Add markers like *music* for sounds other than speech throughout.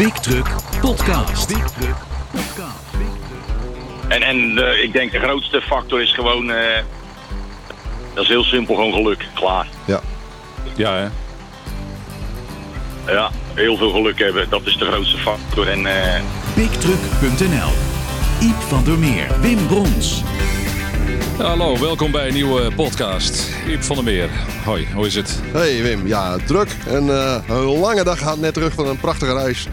Big Truck Podcast. Big Truck En, en eh, ik denk de grootste factor is gewoon, eh, dat is heel simpel, gewoon geluk. Klaar. Ja. Ja, hè? Ja, heel veel geluk hebben, dat is de grootste factor. En eh, BigTruck.nl Iep van der Meer, Wim Brons. Hallo, welkom bij een nieuwe podcast. Iep van der Meer. Hoi, hoe is het? Hey Wim, ja, druk. En eh, een lange dag gaat net terug van een prachtige reis.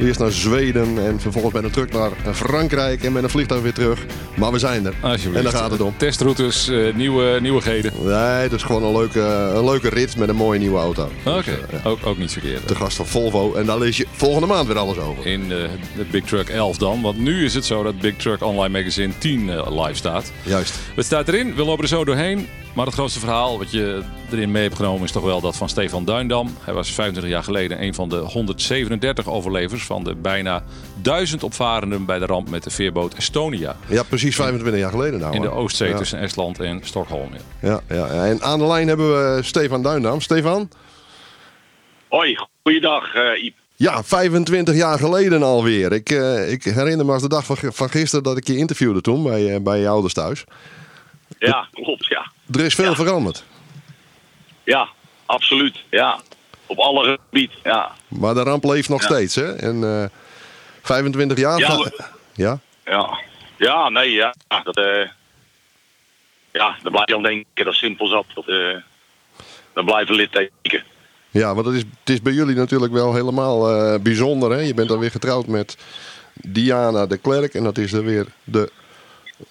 Eerst naar Zweden en vervolgens met een truck naar Frankrijk en met een vliegtuig weer terug. Maar we zijn er. Alsjeblieft. En daar gaat het om. Testroutes, eh, nieuwe, nieuwigheden. Nee, het is gewoon een leuke, een leuke rit met een mooie nieuwe auto. Oké, Dus, eh, ook, ook niet verkeerd. De gast van Volvo. En daar lees je volgende maand weer alles over. In eh, de Big Truck 11 dan. Want nu is het zo dat Big Truck Online Magazine 10 eh, live staat. Juist. Het staat erin, we lopen er zo doorheen. Maar het grootste verhaal wat je erin mee hebt genomen is toch wel dat van Stefan Duindam. Hij was 25 jaar geleden een van de 137 overlevers van de bijna 1000 opvarenden bij de ramp met de veerboot Estonia. Ja, precies 25 jaar geleden nou. In de. Oostzee Ja. tussen Estland en Stockholm. Ja. Ja, ja, ja. En aan de lijn hebben we Stefan Duindam. Stefan? hoi, goeiedag uh, Iep. Ja, 25 jaar geleden alweer. Ik, eh, ik herinner me als de dag van gisteren dat ik je interviewde toen bij, eh, bij je ouders thuis. Ja, klopt, ja. Er is veel Ja. veranderd. Ja, absoluut, ja. Op alle gebieden, ja. Maar de ramp leeft nog Ja. steeds, hè? En eh, 25 jaar... Ja, we- ja? Ja, ja nee, ja. Dat, eh ja, dan blijf je dan denken, dat is simpel zat. Dat, eh dan blijven litteken. Ja, want het is, het is bij jullie natuurlijk wel helemaal bijzonder, hè? Je bent dan weer getrouwd met Diana de Klerk. En dat is dan weer de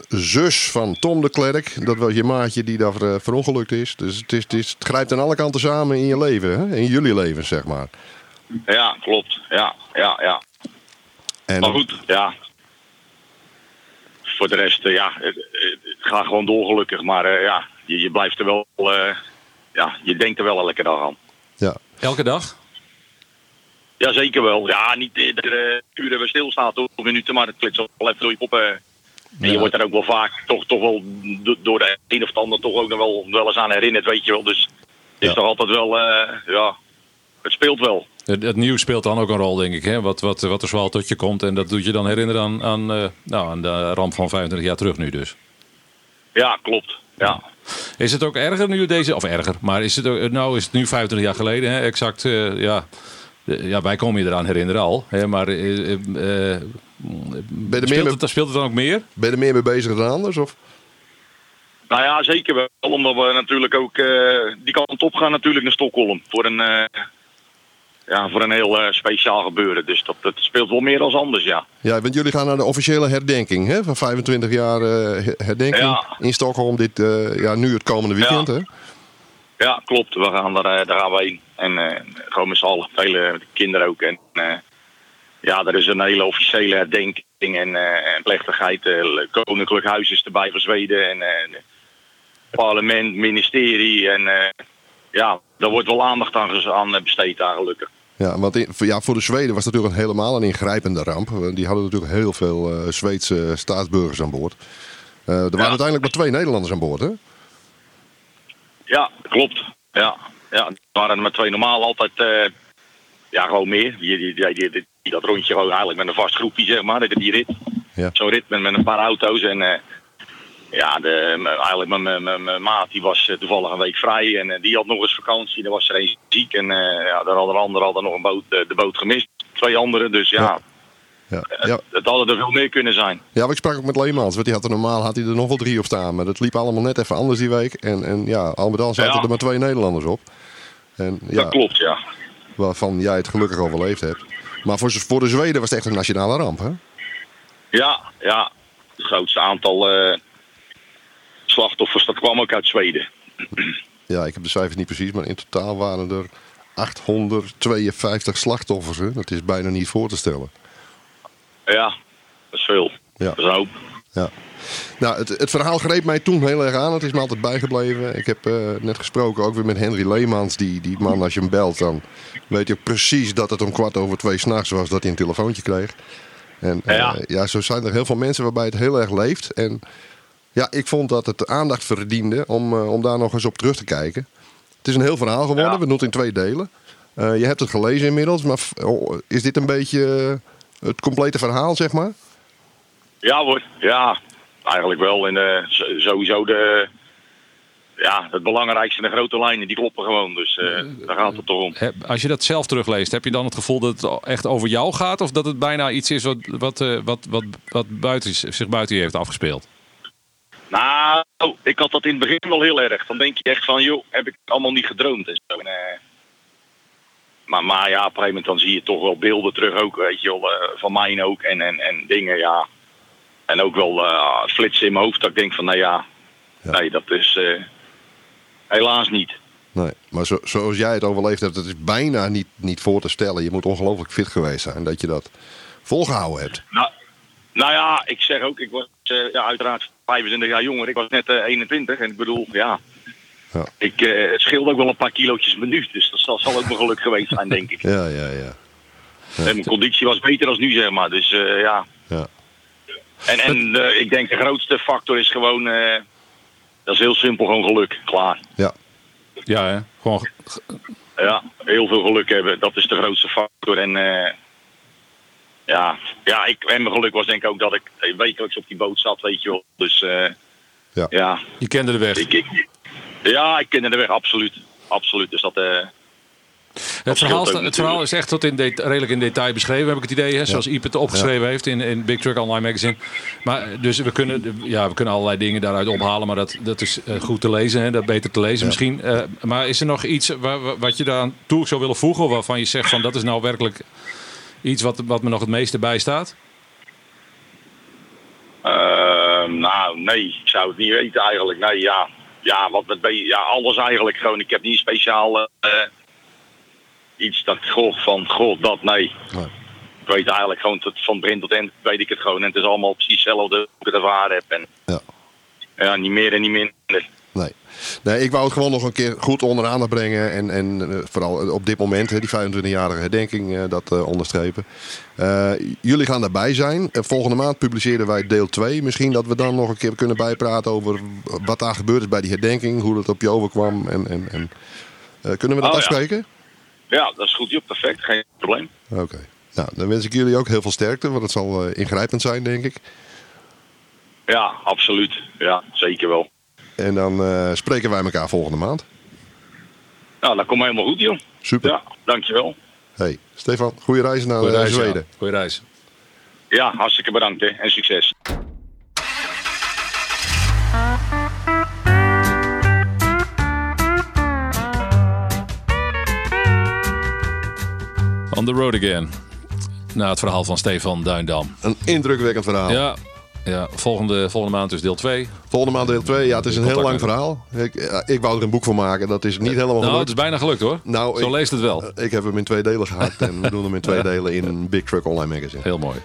zus van Tom de Klerk. Dat was je maatje die daar eh, verongelukt is. Dus het, is, het, is, het grijpt aan alle kanten samen in je leven, hè? In jullie leven, zeg maar. Ja, klopt. Ja, ja, ja. En, Maar goed, ja. Voor de rest, eh, ja, gaat gewoon door gelukkig. Maar eh, ja, je, je blijft er wel, eh, ja, je denkt er wel elke dag aan. Ja. Elke dag? Ja, zeker wel. Ja, niet eh, uren we stilstaan, toch minuten, maar het klikt zo wel even door je kop. En je Ja. wordt er ook wel vaak toch, toch wel do- door de een of de ander toch ook nog wel, wel eens aan herinnerd, weet je wel. Dus het is toch altijd wel, eh, ja, het speelt wel. Het, het nieuws speelt dan ook een rol, denk ik. Hè? Wat, wat, wat er zoal tot je komt. En dat doet je dan herinneren aan, aan, eh, nou, aan de ramp van 25 jaar terug nu dus. Ja, klopt. Ja. Is het ook erger nu deze... Of erger, maar is het, ook, nou is het nu 25 jaar geleden, hè? exact... eh, ja, ja, wij komen je eraan herinneren al. Hè? Maar eh, eh, eh, Ben meer speelt, mee, het, speelt het dan ook meer? ben je er meer mee bezig dan anders? Of? Nou ja, zeker wel. Omdat we natuurlijk ook eh, die kant op gaan natuurlijk naar Stockholm. Voor een, eh, ja, voor een heel eh, speciaal gebeuren. Dus dat, dat speelt wel meer als anders, ja. Ja, want jullie gaan naar de officiële herdenking hè? van 25 jaar eh, her- herdenking Ja. in Stockholm. Dit, eh, ja, nu het komende weekend. Ja. Hè? Ja, klopt. We gaan daar, eh, daar gaan we heen. En eh, gewoon met z'n allen. Vele met de kinderen ook. En eh, ja, er is een hele officiële herdenking en, eh, en plechtigheid. Eh, Koninklijk Huis is erbij van Zweden. En eh, parlement, ministerie. En eh, ja, daar wordt wel aandacht aan, aan besteed daar gelukkig. Ja, want in- ja, voor de Zweden was het natuurlijk helemaal een ingrijpende ramp. Die hadden natuurlijk heel veel eh, Zweedse staatsburgers aan boord. Eh, er waren uiteindelijk maar twee Nederlanders aan boord, hè? Ja, klopt. Ja, ja er waren er maar twee normaal altijd. eh, ja, gewoon meer. Die, die, die, dat rondje gewoon eigenlijk met een vast groepje, zeg maar. Die, die rit. Ja. Zo'n rit met, met een paar auto's. En eh, ja, de, eigenlijk mijn- maat die was eh, toevallig een week vrij. En die had nog eens vakantie. Er was er een ziek. En ja, daar hadden anderen hadden nog een boot, de boot gemist. Twee anderen. Dus ja, Ja. Ja, ja, het hadden er veel meer kunnen zijn. ja maar ik sprak ook met Leemans. Want die had er normaal had hij er nog wel drie op staan. Maar dat liep allemaal net even anders die week. En, en ja, al met al zaten Ja. er maar twee Nederlanders op. En ja, Dat klopt, ja. waarvan jij het gelukkig overleefd hebt. Maar voor, voor de Zweden was het echt een nationale ramp, hè? Ja, ja. Het grootste aantal eh, slachtoffers, dat kwam ook uit Zweden. Ja, ik heb de cijfers niet precies, maar in totaal waren er 852 slachtoffers. Hè? Dat is bijna niet voor te stellen. Ja, dat is veel. Ja. Dat is. Ja. Nou, het, het verhaal greep mij toen heel erg aan. Het is me altijd bijgebleven. Ik heb eh, net gesproken ook weer met Henry Leemans. Die, die man, als je hem belt, dan weet je precies dat het om kwart over twee s'nachts was dat hij een telefoontje kreeg. En eh, Ja. ja, zo zijn er heel veel mensen waarbij het heel erg leeft. En ja, ik vond dat het aandacht verdiende om, eh, om daar nog eens op terug te kijken. Het is een heel verhaal geworden. Ja. We doen het in twee delen. Je hebt het gelezen inmiddels, maar oh, is dit een beetje het complete verhaal, zeg maar? Ja hoor, ja, eigenlijk wel. En eh, sowieso de, ja, het belangrijkste, de grote lijnen, die kloppen gewoon. Dus eh, daar gaat het toch om. Als je dat zelf terugleest, heb je dan het gevoel dat het echt over jou gaat? Of dat het bijna iets is wat, wat, eh, wat, wat, wat buiten, zich buiten je heeft afgespeeld? Nou, ik had dat in het begin wel heel erg. Dan denk je echt van, joh, heb ik allemaal niet gedroomd en zo. En, eh, maar, maar ja, op een gegeven moment dan zie je toch wel beelden terug ook, weet je wel, eh, van mij ook. En, en, en dingen, ja. En ook wel eh, flitsen in mijn hoofd dat ik denk van, nou ja, Ja. nee, dat is eh, helaas niet. Nee, maar zo, zoals jij het overleefd hebt, het is bijna niet, niet voor te stellen. Je moet ongelooflijk fit geweest zijn dat je dat volgehouden hebt. Nou, nou ja, ik zeg ook, ik was ja, uiteraard 25 jaar jonger. Ik was net eh, 21 en ik bedoel, ja. Ja. Ik, eh, het scheelde ook wel een paar kilootjes per minuut. Dus dat zal, zal ook mijn geluk geweest zijn, denk ik. *laughs* Ja, ja, ja. En mijn conditie was beter dan nu, zeg maar. Dus eh, ja. Ja. En, en eh, ik denk de grootste factor is gewoon, eh, dat is heel simpel, gewoon geluk. Klaar. Ja, Ja, hè? Gewoon, Ja, heel veel geluk hebben, dat is de grootste factor. En eh, ja, ja ik, en mijn geluk was denk ik ook dat ik wekelijks op die boot zat, weet je wel. Dus eh, Ja. ja, je kende de weg. ik, ik, ja, ik kende de weg, absoluut. Absoluut, dus dat... eh, Het verhaal, ook sta- het verhaal is echt tot in redelijk in detail beschreven, heb ik het idee. Hè? Zoals Iep het opgeschreven heeft in, in Big Truck Online Magazine. Maar, dus we kunnen, ja, we kunnen allerlei dingen daaruit ophalen. Maar dat, dat is eh, goed te lezen. Hè? Dat beter te lezen misschien. Eh, maar is er nog iets waar, waar- wat je daaraan toe zou willen voegen? of Waarvan je zegt van dat is nou werkelijk iets wat, wat me nog het meeste bijstaat? Ehm, nou, nee, ik zou het niet weten eigenlijk. Nee, ja, ja, wat met, be- ja alles eigenlijk gewoon. Ik heb niet speciaal eh, iets dat goh, van, goh, dat, nee. Nee. Ik weet eigenlijk gewoon tot, van begin tot eind weet ik het gewoon. En het is allemaal precies hetzelfde hoe ik het ervaren heb. En ja. ja, niet meer en niet minder. Nee. nee, ik wou het gewoon nog een keer goed onder aandacht brengen. En, en eh, vooral op dit moment, hè, die 25-jarige herdenking, eh, dat eh, onderstrepen. Eh, jullie gaan daarbij zijn. Eh, volgende maand publiceren wij deel 2. Misschien dat we dan nog een keer kunnen bijpraten over wat daar gebeurd is bij die herdenking. Hoe dat op je overkwam. En, en, en, eh, kunnen we dat Oh, afspreken? Ja, dat is goed, joh, perfect, geen probleem. Oké. Nou, dan wens ik jullie ook heel veel sterkte. Want het zal eh, ingrijpend zijn, denk ik. Ja, absoluut. Ja, zeker wel. En dan eh, spreken wij elkaar volgende maand. Nou, dat komt helemaal goed, joh. Super. Ja, dankjewel. Hey, Stefan, goede reis naar Goeie eh, reis, Zweden. ja. Goeie reis. Ja, hartstikke bedankt hè, en succes. On the road again. Na het verhaal van Stefan Duindam. Een indrukwekkend verhaal. Ja, ja volgende, volgende maand dus deel 2. Volgende maand deel 2. Ja, het is een heel lang verhaal. Ik, ja, ik wou er een boek van maken. Dat is niet helemaal Nou, het is bijna gelukt hoor. Nou, Zo ik- leest het wel. Ik heb hem in twee delen gehad. En we doen hem in twee delen in een Big Truck Online Magazine. Heel mooi.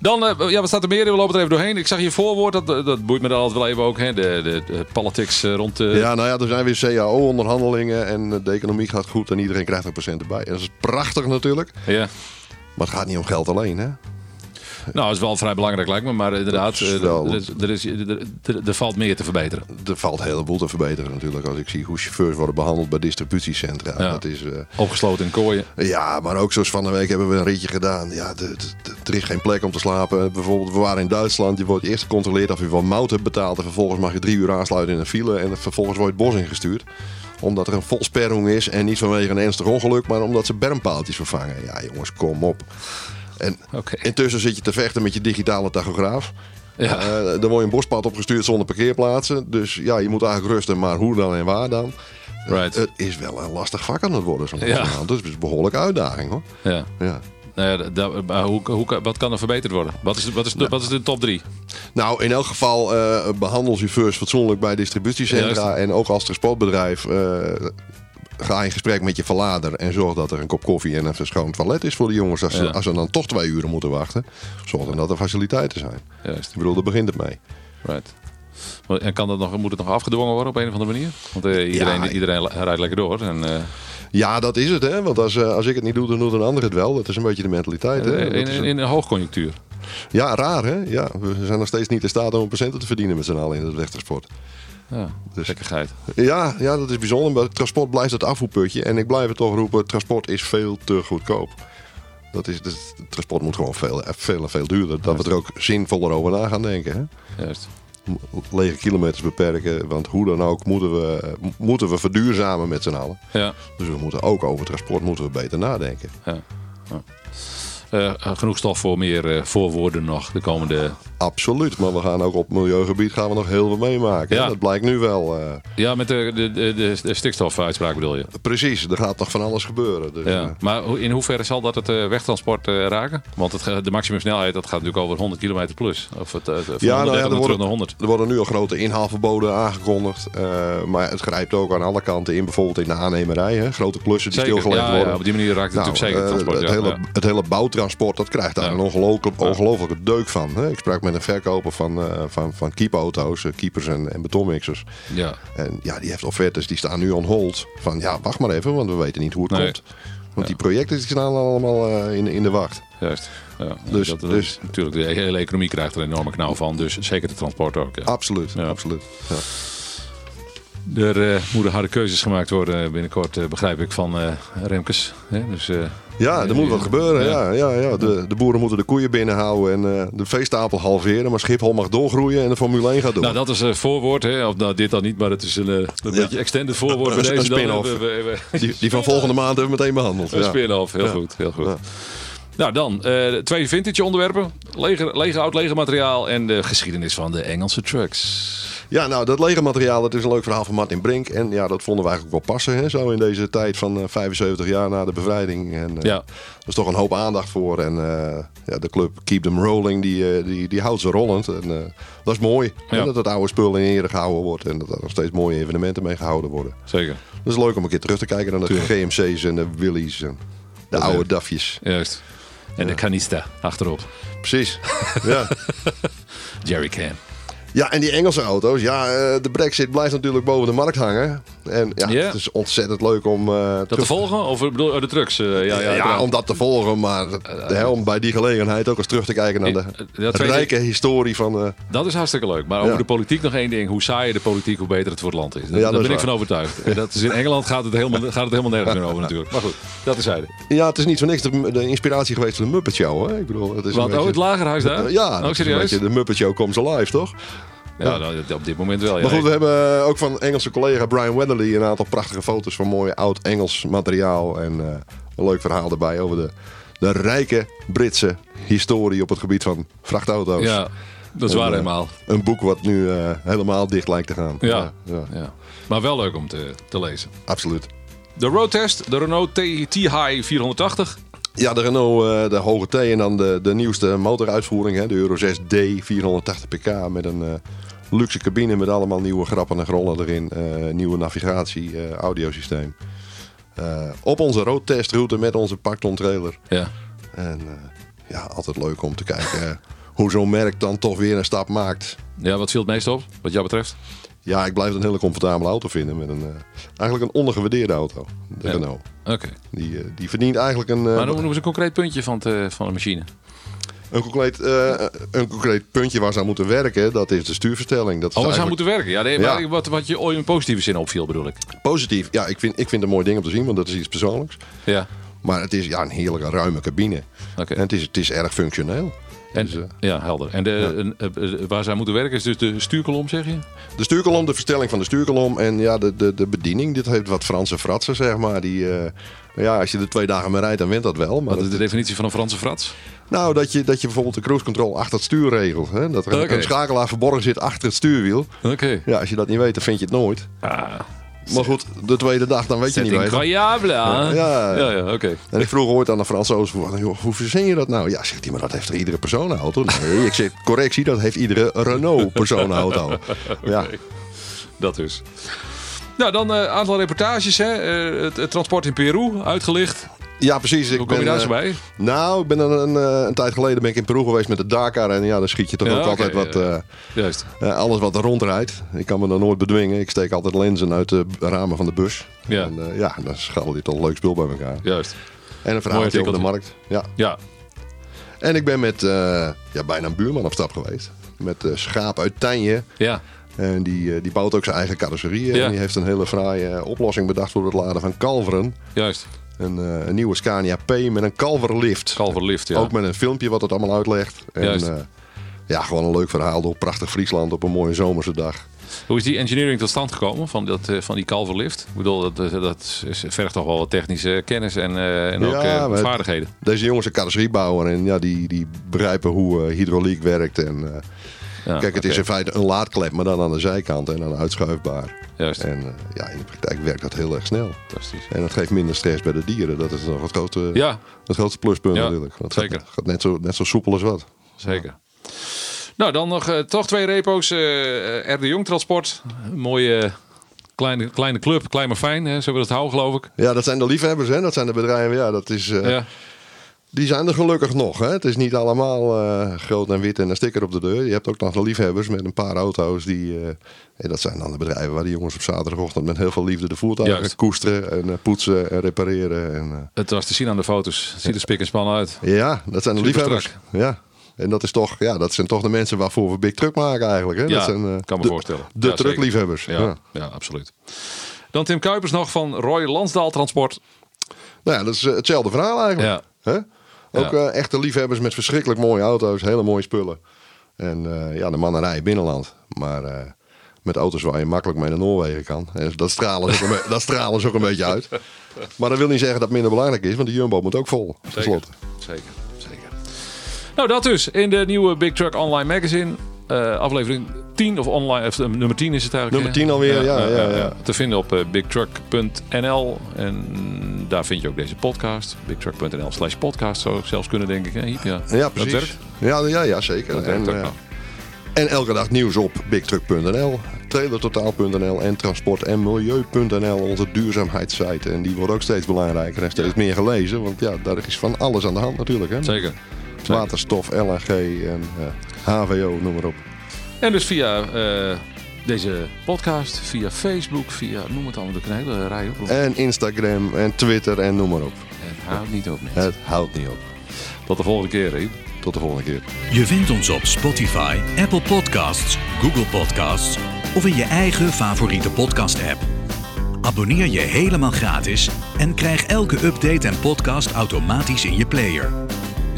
Dan, eh, ja, wat staat er meer? We lopen er even doorheen. Ik zag je voorwoord, dat, dat boeit me dan altijd wel even ook. Hè? De, de, de politics eh, rond de... Ja, nou ja, er zijn weer CAO-onderhandelingen. En de economie gaat goed. En iedereen krijgt een procent erbij. En dat is prachtig natuurlijk. Ja. Maar het gaat niet om geld alleen, hè? Nou, dat is wel vrij belangrijk lijkt me. Maar inderdaad, eh, wel- er, is, er, is, er, er- er valt meer te verbeteren. Er valt een heleboel te verbeteren natuurlijk. Als ik zie hoe chauffeurs worden behandeld bij distributiecentra. Ja. Dat is... eh, Opgesloten in kooien. Ja, maar ook zoals van de week hebben we een ritje gedaan. Ja, de- de- de- er is geen plek om te slapen. Bijvoorbeeld, we waren in Duitsland. Je wordt eerst gecontroleerd of je van mout hebt betaald. En vervolgens mag je drie uur aansluiten in een file. En vervolgens word je het bos ingestuurd. Omdat er een volsperrong is. En niet vanwege een ernstig ongeluk, maar omdat ze bermpaaltjes vervangen. Ja, jongens, kom op. En intussen zit je te vechten met je digitale tachograaf. Ja. Eh, dan word je een bospad opgestuurd zonder parkeerplaatsen. Dus ja, je moet eigenlijk rusten. Maar hoe dan en waar dan? Right. Het is wel een lastig vak aan het worden. Zo'n Ja. Dus het is een behoorlijke uitdaging hoor. Ja. Ja. Nou ja, maar hoe, hoe, wat kan er verbeterd worden? Wat is, de- wat is, de, wat is de top 3? Nou, in elk geval eh behandel chauffeurs fatsoenlijk bij distributiecentra. En ook als transportbedrijf eh, ga in gesprek met je verlader. En zorg dat er een kop koffie en een schoon toilet is voor de jongens. Als, ze, als ze dan toch twee uren moeten wachten. Zorg dan dat er faciliteiten zijn. Juist. Ik bedoel, daar begint het mee. Right. En kan dat nog, moet het nog afgedwongen worden op een of andere manier? Want eh, iedereen, Ja. iedereen rijdt lekker door. En, eh, Ja, dat is het hè. Want als, eh, als ik het niet doe, dan doet een ander het wel. Dat is een beetje de mentaliteit. Hè? in, in, een- in een hoogconjunctuur. Ja, raar hè. Ja, we zijn nog steeds niet in staat om een procenten te verdienen met z'n allen in het wegtransport. Ja, Dus- gekkigheid. Ja, ja, dat is bijzonder. Maar het transport blijft het afvoerputje. En ik blijf het toch roepen, transport is veel te goedkoop. Dat is, dus het transport moet gewoon veel, veel en veel duurder. Dat we er ook zinvoller over na gaan denken. Hè? Juist. Lege kilometers beperken. Want hoe dan ook moeten we, moeten we verduurzamen met z'n allen. Ja. Dus we moeten ook over transport moeten we beter nadenken. ja. ja. Eh, eh, genoeg stof voor meer eh, voorwoorden nog de komende... Absoluut. Maar we gaan ook op milieugebied gaan we nog heel veel meemaken. Ja. Dat blijkt nu wel. eh, Ja, met de, de, de, de, stikstofuitspraak bedoel je? precies, er gaat nog van alles gebeuren. Dus, Ja. eh, Maar in hoeverre zal dat het eh, wegtransport raken? Want het, de maximumsnelheid dat gaat natuurlijk over 100 km plus. Of het, Ja, nou 130 ja, er worden, naar 100. er worden nu al grote inhaalverboden aangekondigd. maar het grijpt ook aan alle kanten in. Bijvoorbeeld in de aannemerij. Hè? Grote klussen die Zeker, stilgelegd ja, worden. ja, op die manier raakt het Nou, natuurlijk zeker het transport. het, hele, het hele bouwtransport, dat krijgt daar een ongelooflijke, ongelooflijke deuk van. Hè? Ik sprak met een verkoper van, eh van, van keepauto's, eh, keepers en, en betonmixers. Ja. En ja, die heeft offertes, die staan nu on hold. Van ja, wacht maar even, want we weten niet hoe het Nee. komt. Want die projecten die staan allemaal eh, in, in de wacht. Juist. Ja, Dus- dat, dat dus- natuurlijk, de hele economie krijgt er een enorme knauw van. Dus zeker de transport ook. Ja. Absoluut, Ja. absoluut. Ja. Er moeten harde keuzes gemaakt worden binnenkort, begrijp ik, van Remkes. Hè? Dus, Ja, er moet wat gebeuren. Ja. Ja. Ja, De, de boeren moeten de koeien binnenhouden en eh, de veestapel halveren. Maar Schiphol mag doorgroeien en de Formule 1 gaat door. nou, dat is een voorwoord. Hè? Of nou, dit dan niet, maar het is een, eh, een beetje extended voorwoord. Een- bij deze spin-off. Die, die van volgende maand hebben we meteen behandeld. Een Ja. spin-off, heel goed. Heel goed. Nou, dan eh, twee vintage onderwerpen. Lege, lege oud lege materiaal en de geschiedenis van de Engelse trucks. Ja, nou, dat lege materiaal, dat is een leuk verhaal van Martin Brink. En ja, dat vonden we eigenlijk wel passen, hè, zo in deze tijd van eh, 75 jaar na de bevrijding. En eh, Ja. er is toch een hoop aandacht voor. En eh, ja, de club Keep Them Rolling, die, eh, die, die houdt ze rollend. En eh, dat is mooi, Ja. dat het oude spul in ere gehouden wordt. En dat er nog steeds mooie evenementen mee gehouden worden. Zeker. Dat is leuk om een keer terug te kijken naar de Tuurlijk. GMC's en de Willys en de Dat oude leuk. dafjes. Juist. En de canista achterop. Precies. ja. *laughs* Jerry Can. Ja, en die Engelse auto's. Ja, eh, de brexit blijft natuurlijk boven de markt hangen. En ja, het is ontzettend leuk om... eh, Dat te volgen? Of bedoel oh, de trucks? eh, ja, ja, Ja, om dat te volgen, maar de helm bij die gelegenheid ook eens terug te kijken naar de rijke historie van... Dat is hartstikke leuk. Maar over de politiek nog één ding. Hoe saaier de politiek, hoe beter het voor het land is. Daar ben is ik van overtuigd. En dat is in Engeland gaat het helemaal, gaat het helemaal nergens meer over natuurlijk. Maar goed, dat is zijde. ja, het is niet voor niks de, de inspiratie geweest van de Muppet Show. Hè? Ik bedoel, het is Wat, een oh, het beetje, lagerhuis daar? Ja, een serieus? beetje de Muppet Show Comes Alive, toch? Ja, nou, op dit moment wel. Ja. Maar goed, we hebben eh, ook van Engelse collega Brian Weatherly een aantal prachtige foto's van mooi oud Engels materiaal. En eh, een leuk verhaal erbij over de, de rijke Britse historie op het gebied van vrachtauto's. ja, dat is En, waar eh, helemaal. Een boek wat nu helemaal dicht lijkt te gaan. Ja. ja, Ja. Maar wel leuk om te, te lezen. absoluut. De roadtest, de Renault T-High 480. Ja, de Renault, eh, de hoge T en dan de, de nieuwste motoruitvoering, hè, de Euro 6D 480 pk met een eh, luxe cabine met allemaal nieuwe grappen en grollen erin, eh, nieuwe navigatie, eh, audiosysteem. Op onze roadtestroute met onze Pacton trailer. Ja. En ja, altijd leuk om te kijken hoe zo'n merk dan toch weer een stap maakt. ja, wat viel het meest op, wat jou betreft? Ja, ik blijf het een hele comfortabele auto vinden met een eigenlijk een ondergewaardeerde auto, de Ja. Renault. Oké. Die, eh, die verdient eigenlijk een, eh, Maar noem eens een concreet puntje van, het, eh, van de machine. Een concreet, een concreet puntje waar ze aan moeten werken, dat is de stuurverstelling. Dat is Oh, we zou eigenlijk moeten werken. Ja, nee, Ja. maar wat, wat je ooit in positieve zin opviel, bedoel ik. positief. Ja, ik vind, ik vind het een mooi ding om te zien, want dat is iets persoonlijks. Ja. Maar het is ja, een heerlijke ruime cabine. Oké. En het is, het is erg functioneel. En, Dus, ja, helder. En de, eh, eh, waar zij moeten werken is dus de stuurkolom, zeg je? De stuurkolom, de verstelling van de stuurkolom en ja, de, de, de bediening. Dit heeft wat Franse fratsen, zeg maar. Die, ja, als je er twee dagen mee rijdt, dan wint dat wel. Maar Wat is de definitie van een Franse frats? nou, dat je, dat je bijvoorbeeld de cruise control achter het stuur regelt. Hè? Dat er een schakelaar verborgen zit achter het stuurwiel. Oké. Ja, als je dat niet weet, dan vind je het nooit. Ah, Maar goed, de tweede dag, dan weet je niet beter. incroyable, hè? Ja. ja, ja oké. En ik vroeg ooit aan de Fransoos, hoe verzin je dat nou? Ja, zegt hij, maar dat heeft iedere personenauto? Nee, *laughs* ik zeg, correctie, dat heeft iedere Renault personenauto. *laughs* Ja, Dat dus. Nou, dan een aantal reportages. Hè. Eh, het, het transport in Peru, uitgelicht. Ja precies. Ik Hoe kom je ben, daar zo eh, bij? Nou, ik ben een, een, eh, een tijd geleden ben ik in Peru geweest met de Dakar. En ja, dan schiet je toch Ja, ook altijd wat... eh, Juist. alles wat er rondrijdt. Ik kan me dan nooit bedwingen. Ik steek altijd lenzen uit de ramen van de bus. Ja. En ja, dan scharrel je toch een leuk spul bij elkaar. Juist. En een verhaaltje over de markt. Ja. Ja. En ik ben met ja, bijna een buurman op stap geweest. Met schaap uit Tijnje. Ja. En die, die bouwt ook zijn eigen carrosserie. Ja. En die heeft een hele fraaie oplossing bedacht voor het laden van kalveren. Juist. Een, eh, een nieuwe Scania P met een kalverlift. Kalverlift, ja. Ook met een filmpje wat het allemaal uitlegt. En, eh, ja, gewoon een leuk verhaal door prachtig Friesland op een mooie zomerse dag. Hoe is die engineering tot stand gekomen van, dat, eh, van die kalverlift? Ik bedoel, dat, dat, vergt toch wel wat technische kennis en, en ook Ja, vaardigheden. Deze jongens zijn carrosseriebouwer en ja, die, die begrijpen hoe hydrauliek werkt. En, Ja, kijk, het is in feite een laadklep, maar dan aan de zijkant en dan uitschuifbaar. Juist, En eh, ja, in de praktijk werkt dat heel erg snel. fantastisch. En dat geeft minder stress bij de dieren. Dat is nog het grootste, Ja, het grootste pluspunt Ja, natuurlijk. Dat zeker. Gaat, gaat net, zo, net zo soepel als wat. zeker. Nou, dan nog eh, toch twee repo's. eh R. de Jong Transport. Een mooie kleine, kleine club, klein maar fijn. Hè? Zo wil het houden, geloof ik. Ja, dat zijn de liefhebbers, hè? dat zijn de bedrijven. Ja, dat is, Ja, Die zijn er gelukkig nog. Hè? Het is niet allemaal eh, groot en wit en een sticker op de deur. Je hebt ook nog de liefhebbers met een paar auto's. Die, eh, en dat zijn dan de bedrijven waar die jongens op zaterdagochtend met heel veel liefde de voertuigen Juist. koesteren en eh, poetsen en repareren. En, het was te zien aan de foto's. Ziet er spik en span uit. ja, dat zijn de liefhebbers. Ja. En dat, is toch, ja, dat zijn toch de mensen waarvoor we Big Truck maken eigenlijk. Hè? Ja, dat zijn, kan me de, voorstellen. De Ja, truckliefhebbers. Ja, Ja. ja. absoluut. Dan Tim Kuipers nog van Roy Lansdaal Transport. Nou ja, dat is hetzelfde verhaal eigenlijk. Ja. Hè? Ook Ja. eh, echte liefhebbers met verschrikkelijk mooie auto's, hele mooie spullen. En eh, ja, de mannen rijden binnenland. Maar eh, met auto's waar je makkelijk mee naar Noorwegen kan. En dat stralen ze ook, een *laughs* dat stralen ze ook een beetje uit. Maar dat wil niet zeggen dat het minder belangrijk is, want de Jumbo moet ook vol. Tenslotte. Zeker, zeker. Nou, dat dus in de nieuwe Big Truck Online Magazine. Eh, aflevering 10 of online, of, eh, nummer 10 is het eigenlijk. Nummer hè? 10 alweer, ja, ja, ja. Te vinden op eh, bigtruck.nl. En daar vind je ook deze podcast. Bigtruck.nl slash podcast zou ik zelfs kunnen, denk ik. Hè? Ja, Ja, Dat precies. werkt. Ja, ja, ja, zeker. Dat en, werkt ook eh, nog. en elke dag nieuws op bigtruck.nl, trailertotaal.nl en transport- en milieu.nl, onze duurzaamheidssite. En die wordt ook steeds belangrijker en steeds meer gelezen. Want ja, daar is van alles aan de hand natuurlijk. Hè? Zeker. Zeker. Waterstof, LNG en eh, HVO, noem maar op. En dus via eh, deze podcast, via Facebook, via noem het allemaal, een hele rij op. En Instagram en Twitter en noem maar op. Het houdt niet op, mensen. Het houdt niet op. Tot de volgende keer, Riep. Tot de volgende keer. Je vindt ons op Spotify, Apple Podcasts, Google Podcasts of in je eigen favoriete podcast-app. Abonneer je helemaal gratis en krijg elke update en podcast automatisch in je player.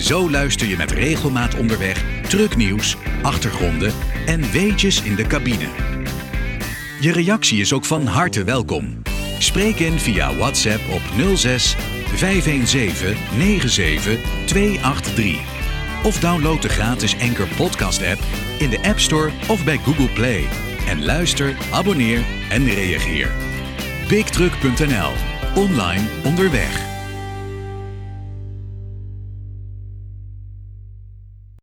Zo luister je met regelmaat onderweg trucknieuws, achtergronden en weetjes in de cabine. Je reactie is ook van harte welkom. Spreek in via WhatsApp op 06 517 97 283. Of download de gratis Anchor Podcast app in de App Store of bij Google Play. En luister, abonneer en reageer. BigTruck.nl. Online onderweg.